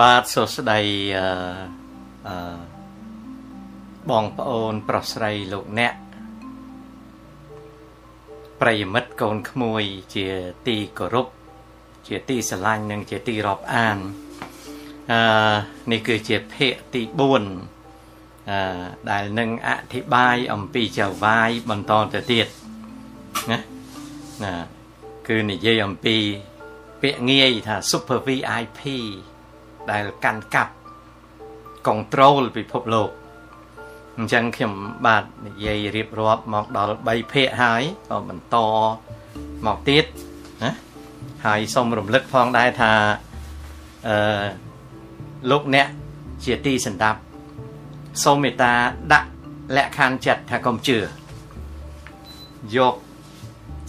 បាទសួស្តីអឺអឺបងប្អូន ប្រុសស្រីលោកអ្នកប្រិយមិត្តកូនក្មួយ ជាទីគោរពជាទីស្រឡាញ់និងជាទីរាប់អានអឺនេះគឺជាភាគទី4អឺដែលនឹងអធិប្បាយអំពីចៅវាយបន្តទៅទៀតណាណាគឺនិយាយអំពីពាក្យងាយថា Super VIP ដែលកាន់កាប់ control ពិភពលោកអញ្ចឹងខ្ញុំបាទនិយាយរៀបរាប់មកដល់3ភាគហើយក៏បន្តមកទៀតណាហើយសូមរំលឹកផងដែរថាអឺលោកអ្នកជាទីសន្តាប់សូមមេត្តាដាក់លក្ខខណ្ឌចិត្តថាកុំជឿយក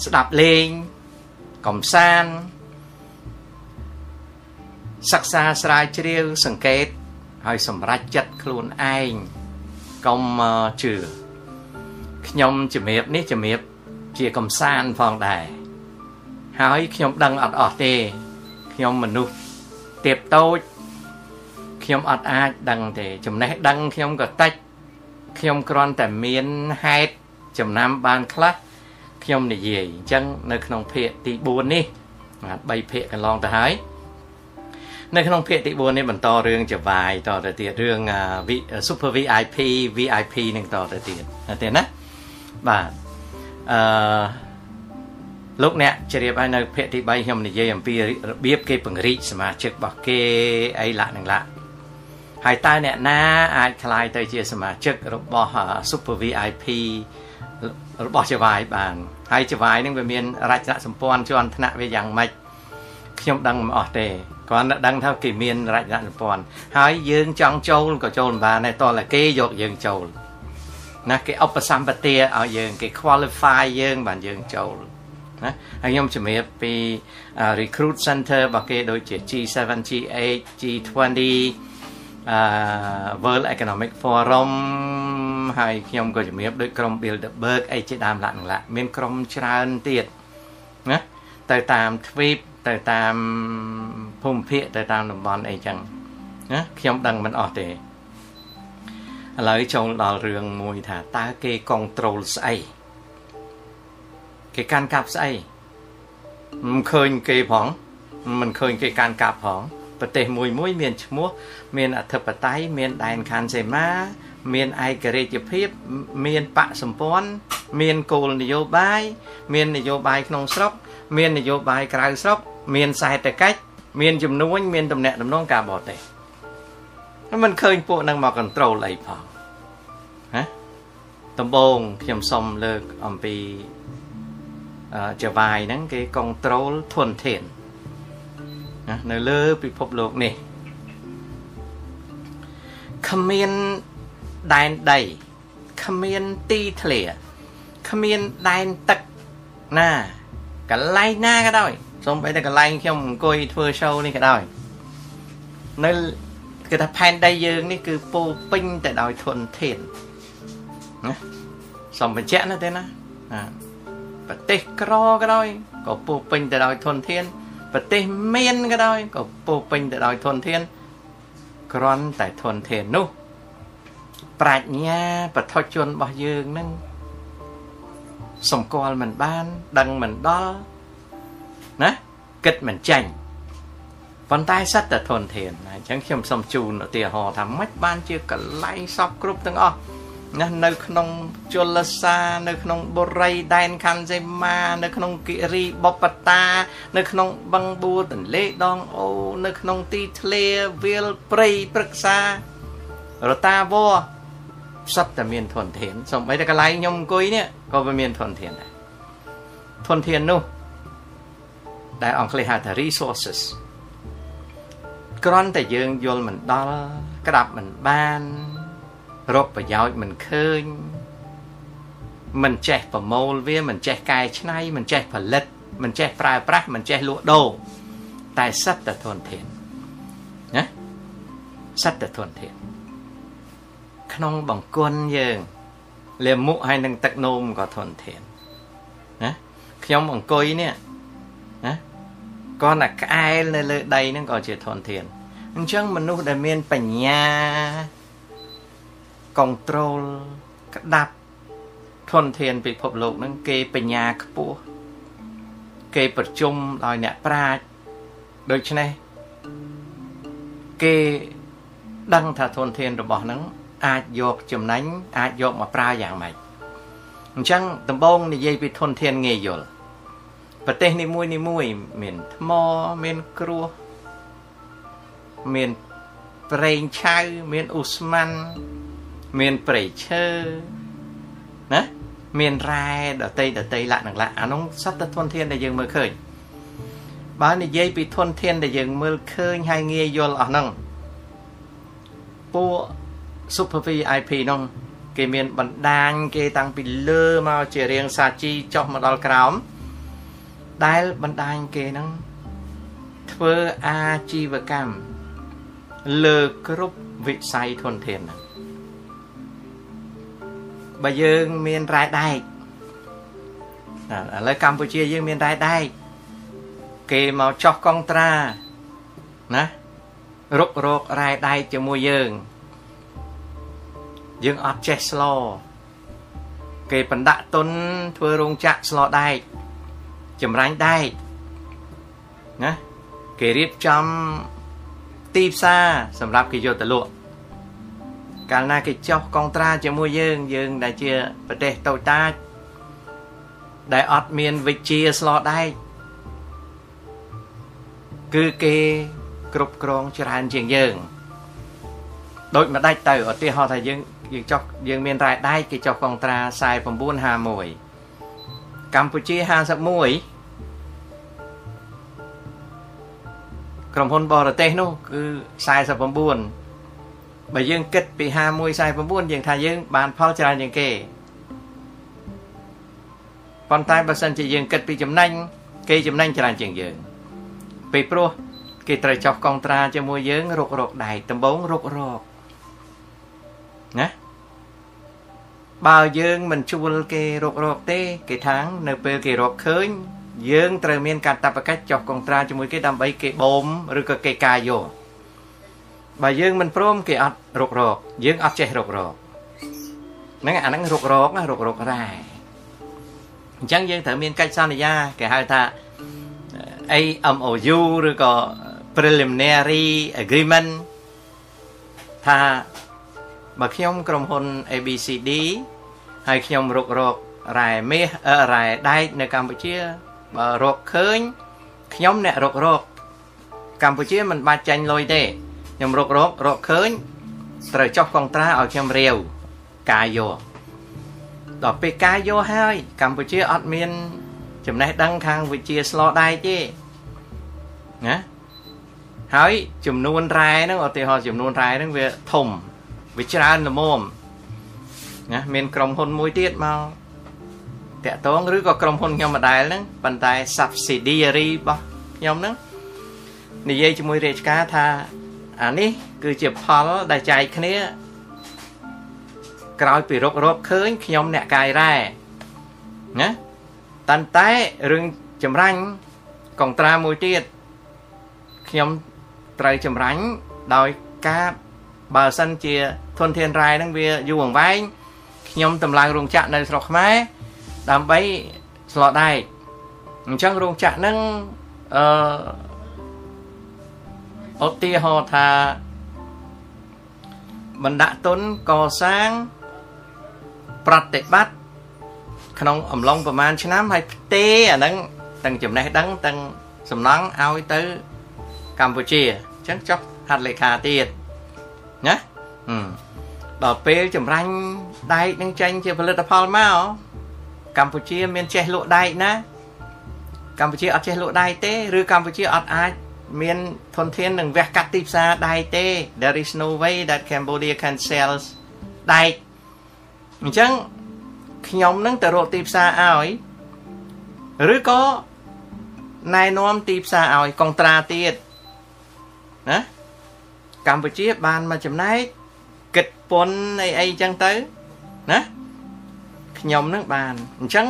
ស្ដាប់លេងកំសាន្ត សិក្សាស្រាវជ្រាវសង្កេតហើយសម្រេចចិត្តខ្លួនឯងកុំជឿខ្ញុំជំរាបនេះជំរាបជាកំសាន្តផងដែរហើយខ្ញុំដឹងអត់អស់ទេខ្ញុំមនុស្សទៀបតូចខ្ញុំអត់អាចដឹងទេចំណេះដឹងខ្ញុំក៏តិចខ្ញុំគ្រាន់តែមានហេតុចំណាំបានខ្លះខ្ញុំនិយាយអញ្ចឹងនៅក្នុងភាគទី4នេះ3ភាគកន្លងទៅហើយ នៅក្នុងភាគទី4នេះបន្តរឿងចវាយតទៅទៀតរឿង Super VIP VIP នឹងតទៅទៀតណាទេណាបាទអឺលោកអ្នកជ្រាបហើយនៅភាគទី3ខ្ញុំនិយាយអំពីរបៀបគេពង្រីកសមាជិករបស់គេអីឡាក់នឹងឡាក់ហើយតើអ្នកណាអាចក្លាយទៅជាសមាជិករបស់ Super VIP របស់ចវាយបានហើយចវាយនឹងវាមានរចនាសម្ព័ន្ធជាន់ថ្នាក់វាយ៉ាងម៉េចខ្ញុំដឹងមិនអស់ទេ គ្រាន់តែដឹងថាគេមានរចនាសម្ព័ន្ធហើយយើងចង់ចូលក៏ចូលមិនបានដែរតោះតែគេយកយើងចូលណាគេឧបសម្បទាឲ្យយើងគេ qualify យើងបានយើងចូលណាហើយខ្ញុំជំរាបពី recruit center របស់គេដូចជា G7 G8 G20 អឺ World Economic Forum ហើយខ្ញុំក៏ជំរាបដូចក្រុម Bilderberg អីជាដើមឡាក់នឹងឡាក់មានក្រុមច្រើនទៀតណាទៅតាមទ្វីបទៅតាម ភូមិភាគទៅតាមតំបន់អីចឹងណាខ្ញុំដឹងមិនអស់ទេឥឡូវចូលដល់រឿងមួយថាតើគេ control ស្អីគេកាន់កាប់ស្អីមិនឃើញគេផងមិនឃើញគេកាន់កាប់ផងប្រទេសមួយមួយមានឈ្មោះមានអធិបតេយ្យមានដែនខណ្ឌសេមា មានឯករាជ្យភាព មានបកសម្ព័ន្ធមានគោលនយោបាយមាននយោបាយក្នុងស្រុក មាននយោបាយក្រៅស្រុក មានសេដ្ឋកិច្ច មានចំនួនមានតំណែងតំណងការបរទេសមិនឃើញពួកនឹងមក control អីផងហ៎ដំបូងខ្ញុំសុំលើកអំពីចវាយហ្នឹងគេ control ធនធានណានៅលើពិភពលោកនេះគ្មានដែនដីគ្មានទីធ្លាគ្មានដែនទឹកណាកន្លែងណាក៏ដោយ សូម្បីតែកន្លែងខ្ញុំអង្គុយធ្វើ show នេះក៏ដោយនៅគឺថាផែនដីយើងនេះគឺពោពេញទៅដោយធនធានណាសំបញ្ជាក់ណាទេណាប្រទេសក្រក៏ដោយក៏ពោពេញទៅដោយធនធានប្រទេសមានក៏ដោយក៏ពោពេញទៅដោយធនធានគ្រាន់តែធនធាននោះប្រាជ្ញាបឋិជនរបស់យើងនឹងសម្គាល់មិនបាន ដឹងមិនដល់ ណាគិតមិនចាញ់ប៉ុន្តែសត្វតែធនធានអញ្ចឹងខ្ញុំសូមជូនឧទាហរណ៍ថាមិនបានជាកន្លែងសពគ្រប់ទាំងអស់ណានៅក្នុងជលសានៅក្នុងបុរីដែនខណ្ឌសេមានៅក្នុងគិរីបបតា នៅក្នុងបឹងបួទន្លេដងអូនៅក្នុងទីធ្លាវាលព្រៃព្រឹក្សា រតាវរសត្វតែមានធនធានសំបីតែកន្លែងខ្ញុំអង្គុយនេះក៏វាមានធនធានដែរធនធាននោះ ដែលអង់គ្លេសហៅថា resources គ្រាន់តែយើងយល់មិនដល់ក្តាប់មិនបានរកប្រយោជន៍មិនឃើញមិនចេះប្រមូលវាមិនចេះកែច្នៃមិនចេះផលិតមិនចេះប្រើប្រាស់មិនចេះលក់ដូរតែសិតតែធនធានណាសិតតែធនធានក្នុងបង្គន់យើងលាមុខហើយនឹងទឹកនោមក៏ធនធានណាខ្ញុំអង្គុយនេះ ណាគាត់តែក្អែលនៅលើដីហ្នឹងក៏ជាធនធានអញ្ចឹងមនុស្សដែលមានបញ្ញា control ក្តាប់ធនធានពិភពលោកហ្នឹងគេបញ្ញាខ្ពស់គេប្រជុំដោយអ្នកប្រាជ្ញដូច្នេះគេដឹងថាធនធានរបស់ហ្នឹងអាចយកចំណេញអាចយកមកប្រើយ៉ាងម៉េចអញ្ចឹងដំបូងនិយាយពីធនធានងាយយល់ ប្រទេសនីមួយនីមួយមានថ្មមានគ្រួសមានប្រេងឆៅមានឧស្ម័នមានព្រៃឈើណាមានរ៉ែដតីដតីលក្ខណៈអានោះសត្វធនធានដែលយើងមើលឃើញបើនិយាយពីធនធានដែលយើងមើលឃើញហើយងាយយល់អស់ហ្នឹងពួក Super VIP នោះគេមានបណ្ដាញគេតាំងពីលើមកជារៀងសាជីចុះមកដល់ក្រោម ដែលបណ្ដាញគេហ្នឹងធ្វើអាជីវកម្មលើគ្រប់វិស័យធនធានហ្នឹងបើយើងមានរ៉ែដែកឥឡូវកម្ពុជាយើងមានរ៉ែដែកគេមកចោះកងត្រាណារុករករ៉ែដែកជាមួយយើងយើងអត់ចេះស្លគេបណ្ដាក់ទុនធ្វើរោងចក្រស្លដែក ចម្រាញ់ដែកណាគេរៀបចំទីផ្សារសម្រាប់គេយកទៅលក់កាលណាគេចោះកងត្រាជាមួយយើងយើងដែលជាប្រទេសតូចតាចដែលអត់មានវិជាស្លដែកគឺគេគ្រប់គ្រងច្រើនជាងយើងដូចម្ដេចទៅឧទាហរណ៍ថាយើងយើងចុះយើងមានរ៉ែដែកគេចុះកងត្រា4951 កម្ពុជា51ក្រុមហ៊ុនបរទេសនោះគឺ49បើយើងគិតពី51 49យើងថាយើងបានផលច្រើនជាងគេប៉ុន្តែបើសិនជាយើងគិតពីចំណេញគេចំណេញច្រើនជាងយើងពេលព្រោះគេត្រូវចោះកងត្រាជាមួយយើងរករកដែកដំបងរករកណា បើយើងមិនជួលគេរករកទេគេថាងនៅពេលគេរកឃើញយើងត្រូវមានកាតព្វកិច្ចចុះកុងត្រាជាមួយគេដើម្បីគេបូមឬក៏គេការយកបើយើងមិនព្រមគេអត់រករកយើងអត់ចេះរករកហ្នឹងអាហ្នឹងរករកណារករករ៉ែអញ្ចឹងយើងត្រូវមានកិច្ចសន្យាគេហៅថា AMOU ឬក៏ preliminary agreement ថាបើខ្ញុំក្រុមហ៊ុន ABCD ហើយខ្ញុំរុករករ៉ែមាសរ៉ែដែកនៅកម្ពុជាបើរកឃើញខ្ញុំអ្នករករកកម្ពុជាមិនបាច់ចាញ់លុយទេខ្ញុំរករករកឃើញត្រូវចុះកងត្រាឲ្យខ្ញុំរាវការយកដល់ពេលការយកហើយ កម្ពុជាអត់មានចំណេះដឹងខាងវិជាស្លដែកទេណាហើយចំនួនរ៉ែហ្នឹងឧទាហរណ៍ចំនួនរ៉ែហ្នឹងវាធំវាច្រើនល្មម ណាមានក្រុមហ៊ុនមួយទៀតមកតាក់ទងឬក៏ក្រុមហ៊ុនខ្ញុំម្ដែលហ្នឹងប៉ុន្តែ subsidiary របស់ខ្ញុំហ្នឹងនិយាយជាមួយរាជការថាអានេះគឺជាផលដែលចែកគ្នាក្រោយពីរករកឃើញខ្ញុំអ្នកកាយរ៉ែណាតាន់តែរឿងចម្រាញ់កងត្រាមួយទៀតខ្ញុំត្រូវចម្រាញ់ដោយការបើសិនជាធនធានរ៉ែហ្នឹងវាយូរអង្វែង ខ្ញុំតម្លើងរោងចក្រនៅស្រុកខ្មែរដើម្បីស្លដែកអញ្ចឹងរោងចក្រហ្នឹងអឺឧទាហរណ៍ថាបណ្ដាក់ទុនកសាងប្រតិបត្តិក្នុងអំឡុងប្រហែលឆ្នាំហើយផ្ទេអាហ្នឹងទាំងចំណេះដឹងទាំងសំណង់ឲ្យទៅកម្ពុជាអញ្ចឹងចុះហត្ថលេខាទៀតណា ដល់ពេលចម្រាញ់ដែកនឹងចេញជាផលិតផលមកកម្ពុជាមានចេះលក់ដែកណា កម្ពុជាអត់ចេះលក់ដែកទេឬកម្ពុជាអត់អាចមានធនធាននឹងវះកាត់ទីផ្សារដែកទេ there is no way that Cambodia can sell ដែកអញ្ចឹងខ្ញុំនឹងទៅរកទីផ្សារឲ្យឬក៏ណែនាំទីផ្សារឲ្យកុងត្រាទៀតណាកម្ពុជាបានមកចំណែក គិតពន្ធអីអីចឹងទៅណាខ្ញុំនឹងបានអញ្ចឹង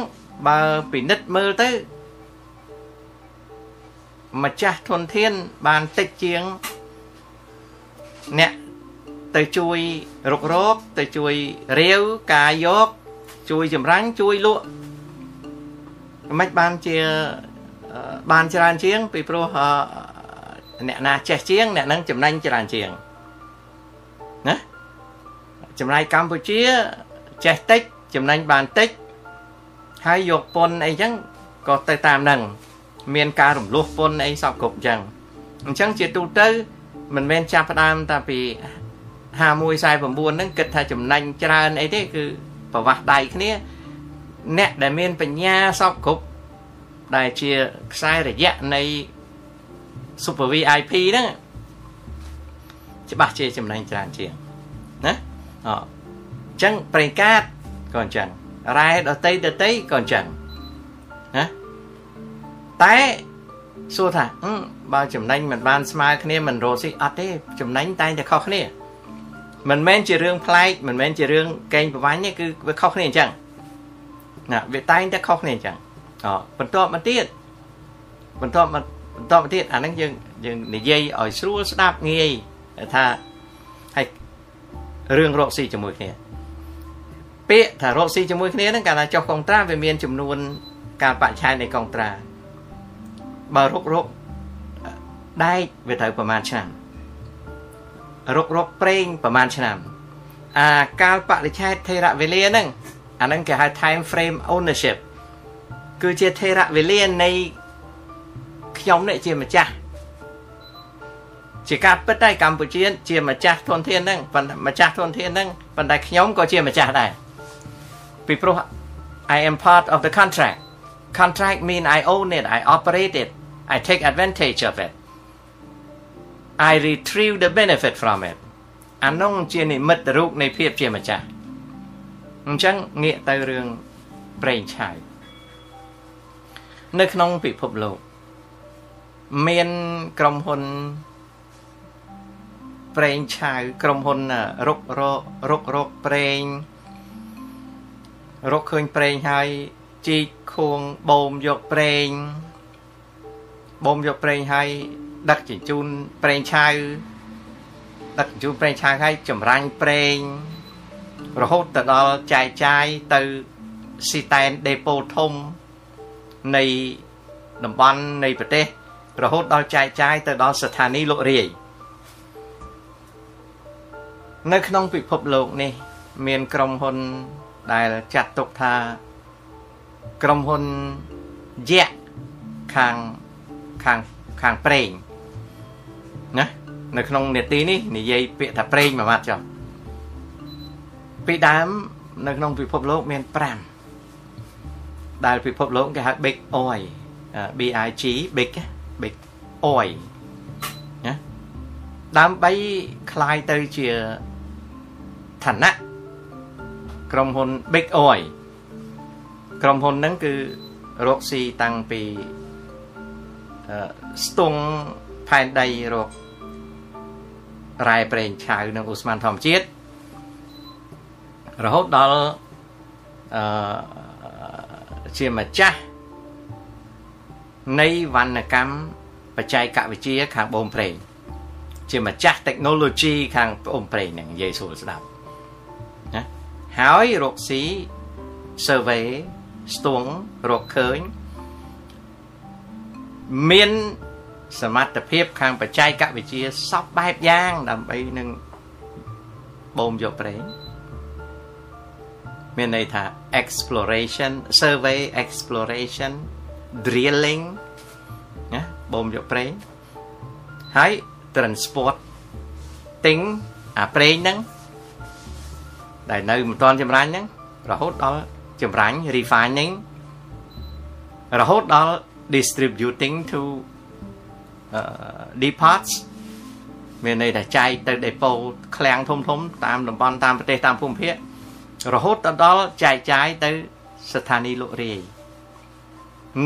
បើពិនិត្យមើលទៅម្ចាស់ធនធានបានតិចជាងអ្នកទៅជួយរុករកទៅជួយរាវការយកជួយចម្រាញ់ជួយលក់មិនបានជាបានច្រើនជាង ពីព្រោះអ្នកណាចេះជាង អ្នកនឹងចំណេញច្រើនជាងណា ចំណាយកម្ពុជាចេះតិចចំណេញបានតិចហើយយកពន្ធអីចឹងក៏ទៅតាមនឹងមានការរំលោះពន្ធអីសពគ្រប់ចឹងអញ្ចឹងជាទូទៅមិនមែនចាប់ផ្ដើមតែពី5149ហ្នឹងគិតថាចំណេញច្រើនអីទេគឺប្រវាស់ដៃគ្នាអ្នកដែលមានបញ្ញាសពគ្រប់ដែលជាខ្សែរយៈនៃ Super VIP ហ្នឹងច្បាស់ជាចំណេញច្រើនជាងណា អញ្ចឹងប្រេងកាតក៏អញ្ចឹងរ៉ែដតីដតីក៏អញ្ចឹងណាតែសួរថាបើចំណេញមិនបានស្មើគ្នាមិនរកស៊ីអត់ទេចំណេញតែងតែខុសគ្នាមិនមែនជារឿងប្លែកមិនមែនជារឿងកេងប្រវាញ់ទេគឺវាខុសគ្នាអញ្ចឹងណាវាតែងតែខុសគ្នាអញ្ចឹងអបន្ទាប់មកទៀតបន្ទាប់មកបន្តមកទៀតអាហ្នឹងយើងយើងនិយាយឲ្យស្រួលស្ដាប់ងាយថាហើយ រឿងរកស៊ីជាមួយគ្នាពាក្យថារកស៊ីជាមួយគ្នាហ្នឹងកាលណាចុះកុងត្រាវាមានចំនួន ការបច្ច័យនៃកុងត្រាបើរុករកដែកវាត្រូវប្រហែលឆ្នាំរុករកប្រេងប្រហែលឆ្នាំ អាកាលបរិច្ឆេទថេរវេលាហ្នឹងអាហ្នឹងគេហៅ time frame ownership គឺជាថេរវេលានៃខ្ញុំនេះជាម្ចាស់ ជាការពិតដែរកម្ពុជាជាម្ចាស់ធនធានហ្នឹងប៉ុន្តែម្ចាស់ធនធានហ្នឹងប៉ុន្តែខ្ញុំក៏ជាម្ចាស់ដែរពីព្រោះ I am part of the contract contract mean I own it I operate it I take advantage of it I retrieve the benefit from it អានោះជានិមិត្តរូបនៃភាពជាម្ចាស់អញ្ចឹងងាកទៅរឿងប្រេងឆៅនៅក្នុងពិភពលោក មានក្រុមហ៊ុន ប្រេងឆៅក្រុមហ៊ុនរុករករករកប្រេងរកឃើញប្រេងហើយជីកខួងបូមយកប្រេងបូមយកប្រេងហើយដឹកជញ្ជូនប្រេងឆៅដឹកជញ្ជូនប្រេងឆៅហើយចម្រាញ់ប្រេងរហូតទៅដល់ចែកចាយទៅស៊ីតែនដេប៉ូធំនៃតំបន់នៃប្រទេសរហូតដល់ចែកចាយទៅដល់ស្ថានីយ៍លក់រាយ នៅក្នុងពិភពលោកនេះ មានក្រុមហ៊ុនដែលចាត់ទុកថាក្រុមហ៊ុនយៈខាងខាងខាងប្រេងណានៅក្នុងនេតិនេះនិយាយពាក្យថាប្រេងមួយម៉ាត់ចុះពីដើមនៅក្នុងពិភពលោកមាន5ដែលពិភពលោកគេហៅ big oil BIG big big oil ណាដើម្បីคลายទៅជា ឋានៈក្រុមហ៊ុន Big Oil ក្រុមហ៊ុនហ្នឹងគឺរកស៊ីតាំងពីស្ទង់ផែនដីរករ៉ែប្រេងឆៅនិងអូស្មန်ធម្មជាតិរហូតដល់អឺជាម្ចាស់នៃវណ្ណកម្មបច្ចេកវិទ្យាខាងបូមប្រេងជាម្ចាស់ technology ខាងបូមប្រេងហ្នឹងនិយាយស្រួលស្ដាប់ណា ហើយរកស៊ី survey ស្ទង់រកឃើញមានសមត្ថភាព ខាងបច្ចេកវិទ្យាសពបែបយ៉ាង ដើម្បីនឹងបូមយកប្រេងមានន័យថា exploration survey exploration drilling ណាបូមយកប្រេងហើយ transport ទិញអាប្រេងហ្នឹង ដែលនៅមិនទាន់ចម្រាញ់ហ្នឹងរហូតដល់ចម្រាញ់ refining រហូតដល់ distributing to uh, depots មានន័យថាចែកទៅ depot ឃ្លាំងធំធំតាមតំបន់តាមប្រទេសតាមភូមិភាគរហូតដល់ចែកចាយទៅស្ថានីយ៍លក់រាយ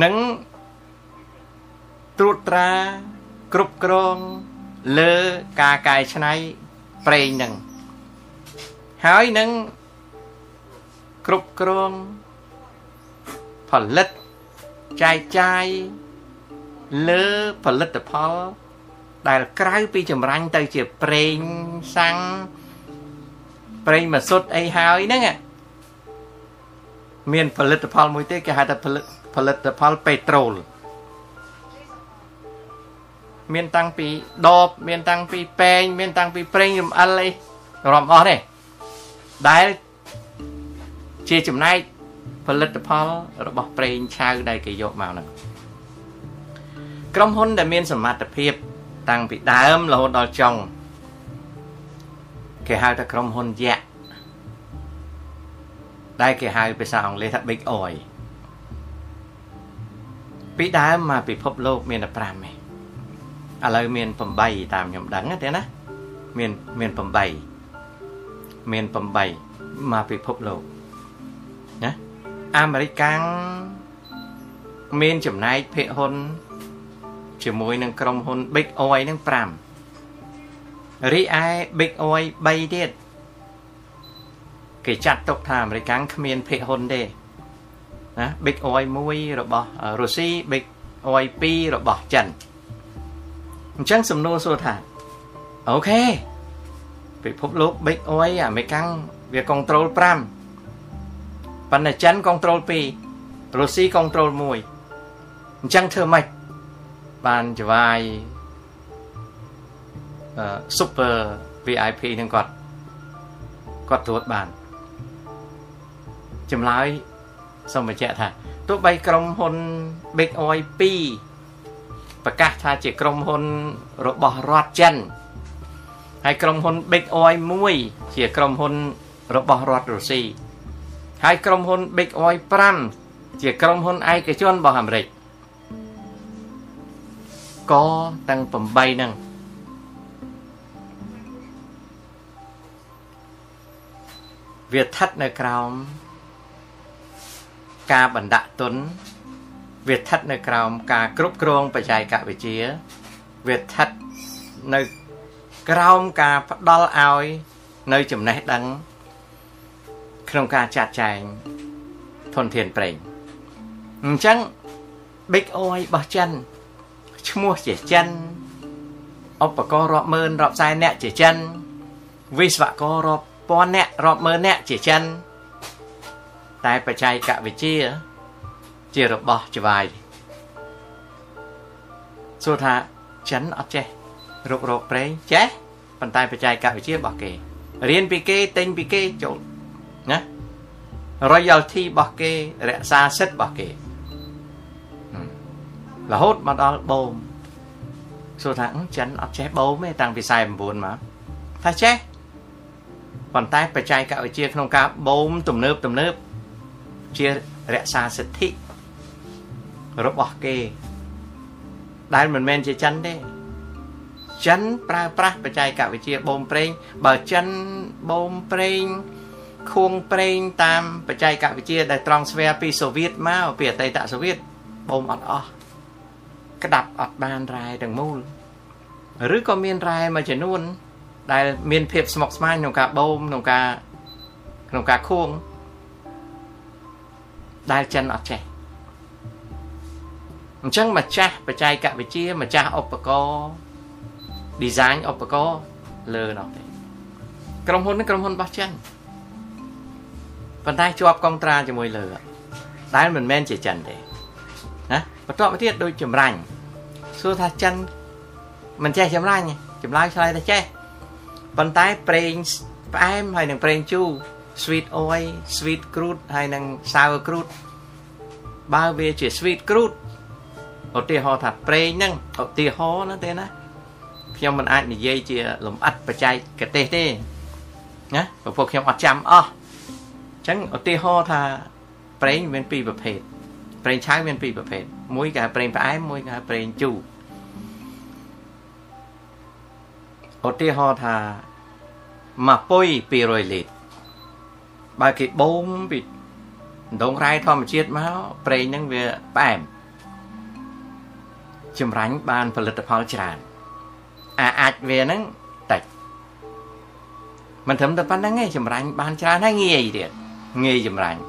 និងត្រួតត្រាគ្រប់គ្រងលើការកែច្នៃប្រេងនឹង ហើយនឹងគ្រប់គ្រងផលិតចែកចាយលើផលិតផល ដែលក្រៅពីចម្រាញ់ទៅជាប្រេងសាំងប្រេងម៉ាស៊ុតអីហើយហ្នឹងមានផលិតផលមួយទេគេហៅថាផលិតផលិតផលពេត្រូលមានតាំងពីដបមានតាំងពីពេងមានតាំងពីប្រេងរំអិលអីរំអស់ទេ ដែលជាចំណែកផលិតផលរបស់ប្រេងឆៅដែលគេយកមកហ្នឹងក្រុមហ៊ុនដែលមានសមត្ថភាពតាំងពីដើមរហូតដល់ចុងគេហៅថាក្រុមហ៊ុនយក្សដែលគេហៅភាសាអង់គ្លេសថា Big Oil ពីដើមមកពិភពលោកមានតែ5ទេឥឡូវមាន8តាមខ្ញុំដឹងទេណាមានមាន8 មាន8មកពិភពលោកណាអាមេរិកកាំងមានចំណែកភាគហ៊ុន ជាមួយនឹងក្រុមហ៊ុន Big Oil នឹង5រីឯ Big Oil 3ទៀតគេចាត់ទុកថាអាមេរិកគ្មានភាគហ៊ុនទេណា Big Oil 1របស់រុស្ស៊ី Big Oil 2របស់ចិនអញ្ចឹងសំណួរសួរថាអូខេ ពិភពលោក Big Oil អាមេរិកវាកុងត្រូល5ប៉ុន្តែចិនកុងត្រូល2រុស្ស៊ីកុងត្រូល1អញ្ចឹងធ្វើម៉េចបានចវាយអឺ super VIP នឹងគាត់គាត់ត្រួតបានចម្លើយសូមបញ្ជាក់ថាទោះបីក្រុមហ៊ុន Big Oil 2ប្រកាសថាជាក្រុមហ៊ុនរបស់រដ្ឋចិន ហើយក្រុមហ៊ុន Big Oil 1ជាក្រុមហ៊ុនរបស់រដ្ឋរុស្ស៊ីហើយក្រុមហ៊ុន Big Oil 5ជាក្រុមហ៊ុនឯកជនរបស់អាមេរិកកទាំង8ហ្នឹងវាស្ថិតនៅក្រោមការបណ្ដាក់ទុនវាស្ថិតនៅក្រោមការគ្រប់គ្រងបច្ចេកវិទ្យាវាស្ថិតនៅ ក្រោមការផ្ដល់ឲ្យ នៅចំណេះដឹង ក្នុងការចាត់ចែងធនធានប្រេងអញ្ចឹង Big Oil របស់ចិនឈ្មោះជាចិនឧបករណ៍រាប់ម៉ឺនរាប់សែនអ្នកជាចិនវិស្វកររាប់ពាន់អ្នករាប់ម៉ឺនអ្នកជាចិន តែបច្ចេកវិទ្យា ជារបស់ច្បាយសួរថាចិនអត់ចេះ រុករកប្រេងចេះប៉ុន្តែបច្ចេកវិទ្យារបស់គេរៀនពីគេទិញពីគេចូលណា royalty របស់គេរក្សាសិទ្ធិរបស់គេរហូតមកដល់បូមសួរថាចិនអត់ចេះបូមទេតាំងពី49មកថាចេះប៉ុន្តែបច្ចេកវិទ្យាក្នុងការបូមទំនើបទំនើបជារក្សាសិទ្ធិរបស់គេដែលមិនមែនជាចិនទេ ចិនប្រើប្រាស់បច្ចេកវិទ្យាបូមប្រេងបើចិនបូមប្រេងខួងប្រេងតាមបច្ចេកវិទ្យាដែលត្រង់ស្វែពីសូវៀតមកពីអតីតសូវៀតបូមអត់អស់ក្តាប់អត់បានរ៉ែទាំងមូលឬក៏មានរ៉ែមួយចំនួន ដែលមានភាពស្មុគស្មាញក្នុងការបូមក្នុងការក្នុងការខួងដែលចិនអត់ចេះអញ្ចឹងម្ចាស់បច្ចេកវិទ្យាម្ចាស់ឧបករណ៍ design ឧបករណ៍លើនោះទេក្រុមហ៊ុននេះក្រុមហ៊ុនរបស់ចិនប៉ុន្តែជាប់កងត្រាជាមួយលើដែលមិនមែនជាចិនទេណាបន្ទាប់មកទៀតដូចចម្រាញ់សួរថាចិនមិនចេះចម្រាញ់ចម្លើយឆ្លើយថាចេះប៉ុន្តែប្រេងផ្អែមហើយនឹងប្រេងជូរ sweet oil sweet crude ហើយនឹង sour crude បើវាជា sweet crude ឧទាហរណ៍ថាប្រេងហ្នឹងឧទាហរណ៍ណាទេណា ខ្ញុំមិនអាចនិយាយជាលំអិតបច្ចេកទេសទេណាព្រោះខ្ញុំអត់ចាំអស់អញ្ចឹងឧទាហរណ៍ថាប្រេងមានពីរប្រភេទប្រេងឆៅមានពីរប្រភេទមួយគេហៅប្រេងផ្អែមមួយគេហៅប្រេងជូរឧទាហរណ៍ថាមួយពុយ200លីត្របើគេបូមពីដងរ៉ែធម្មជាតិមកប្រេងហ្នឹងវាផ្អែមចម្រាញ់បានផលិតផលច្រើន អាអាចវាហ្នឹងតិចមិនត្រឹមតែប៉ុណ្្នឹងទេចម្រាញ់បានច្រើនហើយងាយទៀតងាយចម្រាញ់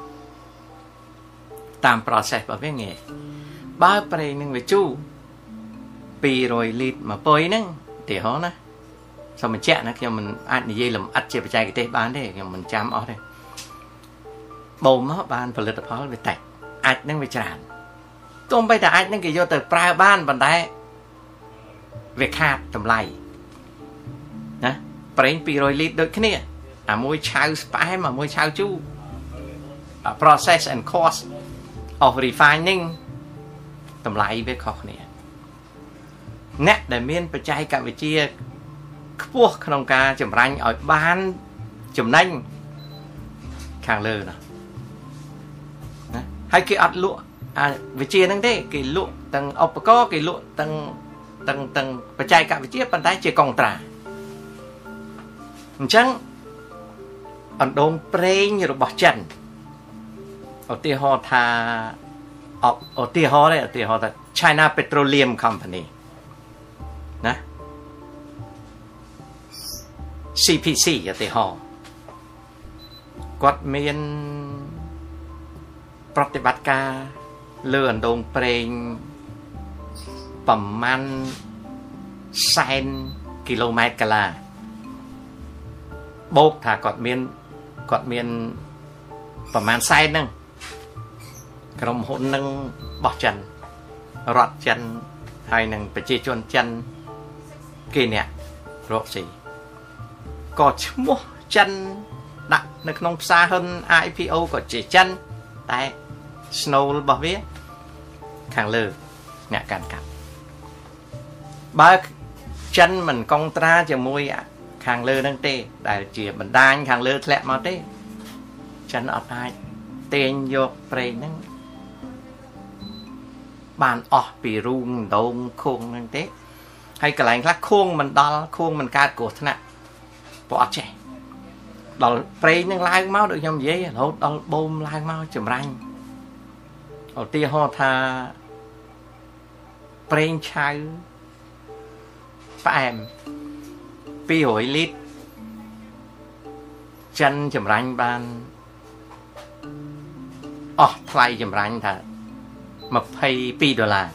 តាម process របស់វាងាយបើប្រេងនឹងវាជូរ200លីត្រមួយពុយហ្នឹងទីហោណាសូមបញ្ជាក់ណាខ្ញុំមិនអាចនិយាយលម្អិតជាបច្ចេកទេសបានទេខ្ញុំមិនចាំអស់ទេបូមមកបានផលិតផលវាតិចអាចនឹងវាច្រើនទោះបីតែអាចនឹងគេយកទៅប្រើបានប៉ុន្តែ វាខាតតម្លៃណាប្រេង200លីត្រដូចគ្នាអាមួយឆៅស្ប៉ែមអាមួយឆៅជូរ process and cost of refining តម្លៃវាខុសគ្នាអ្នកដែលមានបច្ចេកវិទ្យាខ្ពស់ក្នុងការចម្រាញ់ឲ្យបានចំណេញខាងលើណាណាហើយគេអត់លក់អាវិជាហ្នឹងទេគេលក់ទាំងឧបករណ៍គេលក់ទាំង ទាំងទាំងបច្ចេកវិទ្យាប៉ុន្តែជាកុងត្រាអញ្ចឹងអណ្ដូងប្រេងរបស់ចិនឧទាហរណ៍ថាឧទាហរណ៍ទេឧទាហរណ៍ថា China Petroleum Company ណា CPC ឧទាហរណ៍គាត់មានប្រតិបត្តិការលើអណ្ដូងប្រេង ប្រមាណសែនគីឡូម៉ែត្រកាឡាបូកថាគាត់មានគាត់មានប្រមាណសែនហ្នឹងក្រុមហ៊ុននឹងបោះចិនរដ្ឋចិនហើយនឹងប្រជាជនចិនគេអ្នករកស៊ីក៏ឈ្មោះចិនដាក់នៅក្នុងផ្សារហ៊ុន IPO ក៏ជាចិនតែ snow របស់វា ខាងលើអ្នកកាន់កាប់ បើចិនមិនកុងត្រាជាមួយខាងលើនឹងទេ ដែលជាបណ្ដាញខាងលើធ្លាក់មកទេចិនអត់អាចទាញយកប្រេងហ្នឹងបានអស់ពីរូងដងខួងហ្នឹងទេហើយកន្លែងខ្លះខួងមិនដល់ខួងមិនកើតគ្រោះថ្នាក់ព្រោះអត់ចេះដល់ប្រេងនឹងឡើងមកដូចខ្ញុំនិយាយរហូតដល់បូមឡើងមកចម្រាញ់ឧទាហរណ៍ថាប្រេងឆៅ ផ្អែម200លីត្រចិនចម្រាញ់បានអស់ថ្លៃចម្រាញ់ថា22ដុល្លារ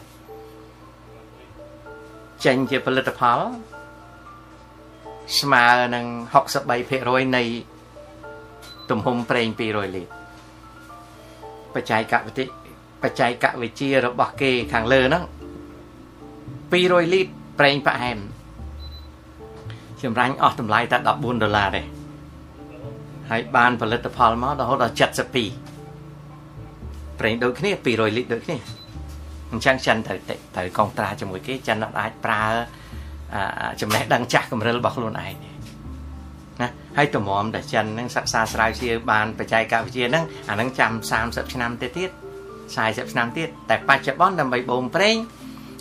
ចេញជាផលិតផល ស្មើនឹង63%នៃទំហំប្រេង200លីត្របច្ចេកវិទ្យាបច្ចេកវិទ្យារបស់គេខាងលើហ្នឹង200លីត្រប្រេងផ្អែម ចម្រាញ់អស់តម្លៃតែ14ដុល្លារទេហើយបានផលិតផលមករហូតដល់72ប្រេងដូចគ្នា200លីត្រដូចគ្នាអញ្ចឹងចិនត្រូវត្រូវកងត្រាជាមួយគេចិនអត់អាចប្រើចំណេះដឹងចាស់កម្រិលរបស់ខ្លួនឯងទេណាហើយតម្រាំតែចិនហ្នឹងសិក្សាស្រាវជ្រាវបានបច្ចេកវិទ្យាហ្នឹងអាហ្នឹងចាំ30ឆ្នាំទៅទៀត40ឆ្នាំទៀតតែបច្ចុប្បន្នដើម្បីបូមប្រេង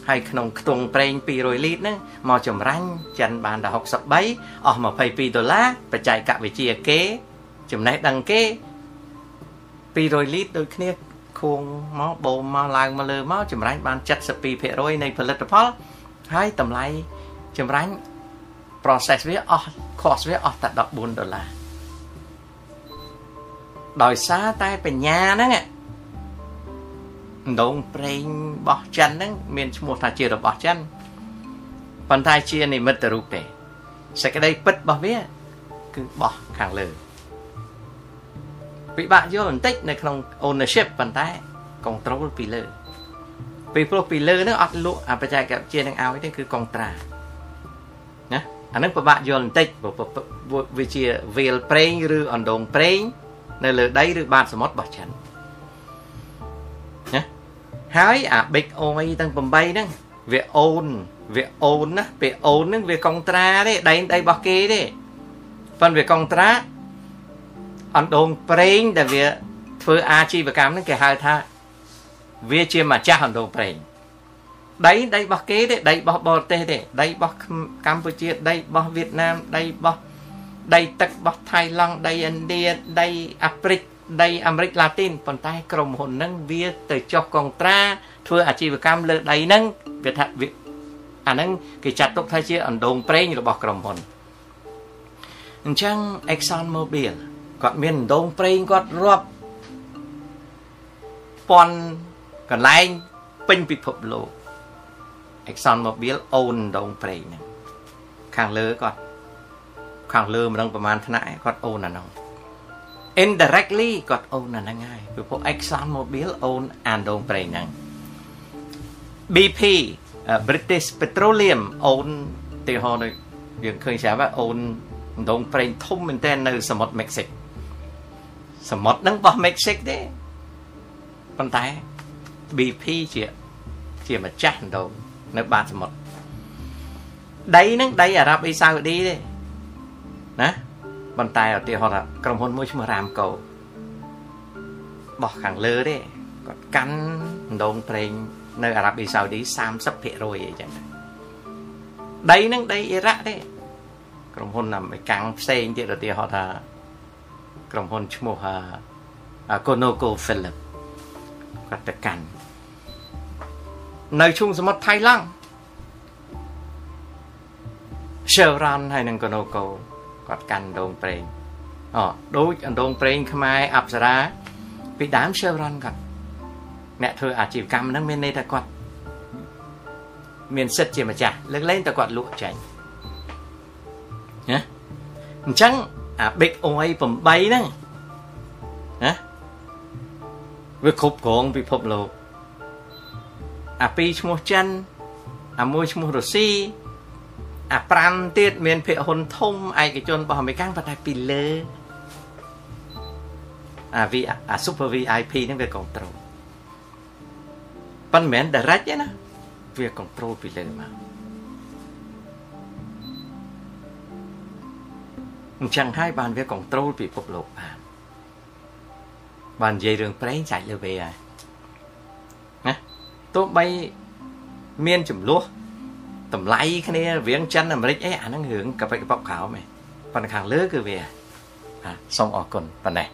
ហើយក្នុងខ្ទង់ប្រេង200លីត្រហ្នឹងមកចម្រាញ់ចិនបានដល់63អស់22ដុល្លារបច្ចេកវិទ្យាគេ ចំណេះដឹងគេ200លីត្រដូចគ្នាខួងមកបូមមកឡើងមកលើមកចម្រាញ់បាន72%នៃផលិតផលហើយតម្លៃចម្រាញ់ process វាអស់ cost វាអស់តែ14ដុល្លារដោយសារតែបញ្ញាហ្នឹង ដងប្រេងរបស់ចិនហ្នឹងមានឈ្មោះថាជារបស់ចិនប៉ុន្តែជានិមិត្តរូបទេសេចក្តីពិតរបស់វាគឺបោះខាងលើពិបាកយល់បន្តិចនៅក្នុង ownership ប៉ុន្តែ control ពីលើពីព្រោះពីលើហ្នឹងអត់លក់អាបច្ចេកវិទ្យានឹងឲ្យទេគឺកុងត្រាណាអានឹងពិបាកយល់បន្តិចវាជាវាលប្រេងឬអណ្ដូងប្រេង នៅលើដីឬបាតសមុទ្ររបស់ចិនណា ហើយអា big oil ទាំង8ហ្នឹងវាអូនវាអូនណាពេលអូនហ្នឹងវាកុងត្រាទេដីដីរបស់គេទេប៉ុន្តែវាកុងត្រាអណ្ដូងប្រេងដែលវាធ្វើអាជីវកម្មហ្នឹងគេហៅថា វាជាម្ចាស់អណ្ដូងប្រេងដីដីរបស់គេទេដីរបស់បរទេសទេដីរបស់កម្ពុជាដីរបស់វៀតណាមដីរបស់ដីទឹករបស់ថៃឡង់ដីឥណ្ឌាដីអាហ្វ្រិក ដីអាមេរិកឡាទីនប៉ុន្តែក្រុមហ៊ុនហ្នឹងវាទៅចុះកុងត្រា ធ្វើអាជីវកម្មលើដីហ្នឹងវាថាអាហ្នឹងគេចាត់ទុកថាជាអណ្ដូងប្រេងរបស់ក្រុមហ៊ុនអញ្ចឹង Exxon Mobil គាត់មានដងប្រេងគាត់រាប់ពាន់កន្លែងពេញពិភពលោក Exxon Mobil អូនដងប្រេងហ្នឹងខាងលើគាត់ខាងលើមិនដឹងប្រហែលថ្នាក់គាត់អូនអាហ្នឹង indirectly គាត់អូនអាហ្នឹងហើយពីព្រោះ Exxon Mobil អូនអានដងប្រេងហ្នឹង BP British Petroleum អូនទីហោដូចយើងឃើញស្រាប់អូនដងប្រេងធំមែនទែននៅសមុទ្រមិចស៊ិកសមុទ្រហ្នឹងរបស់មិចស៊ិកទេប៉ុន្តែ BP ជាជាម្ចាស់ដងនៅបាតសមុទ្រដីហ្នឹងដីអារ៉ាប់អ៊ីសាអូឌីទេណា ប៉ុន្តែឧទាហរណ៍ថាក្រុមហ៊ុនមួយឈ្មោះ Ramco បោះខាងលើទេគាត់កាន់ដងប្រេងនៅអារ៉ាប់អ៊ីសាអូឌី30%អីចឹងដីហ្នឹងដីអ៊ីរ៉ាក់ទេក្រុមហ៊ុនអាមេរិកាំងផ្សេងទៀតឧទាហរណ៍ថាក្រុមហ៊ុនឈ្មោះ Conoco Phillips គាត់ទៅកាន់នៅឈុំសមុទ្រថៃឡង់ Chevron ហើយនឹង Conoco គាត់កាន់ដងប្រេងអូដូចអណ្ដងប្រេងខ្មែរអប្សរាពីដើម Chevron គាត់អ្នកធ្វើអាជីវកម្មហ្នឹងមានន័យថាគាត់មានសិទ្ធជាម្ចាស់លើកលែងតែគាត់លក់ចាញ់ណាអញ្ចឹងអា Big Oil 8ហ្នឹងណាវាគ្រប់គ្រងពិភពលោកអាពីរឈ្មោះចិនអាមួយឈ្មោះរុស្ស៊ី អា5ទៀតមានភាគហ៊ុនធំឯកជនរបស់អាមេរិកប៉ុន្តែពីលើអា V អា Super VIP ហ្នឹងវាគ្រប់ត្រូលប៉ុន្តែមិនមែន direct ទេណាវាគ្រប់ត្រូលពីលើមកអញ្ចឹងហើយបានវាគ្រប់ត្រូលពិភពលោកបានបាននិយាយរឿងប្រេងចាច់លើវាហើយណាទោះបីមានចំនួន តម្លៃគ្នារវាងចិនអាមេរិកអីអាហ្នឹងរឿងកប៉ិកកប៉ុកក្រោមឯងប៉ុន្តែខាងលើគឺវាសូមអរគុណប៉ុណ្ណេះ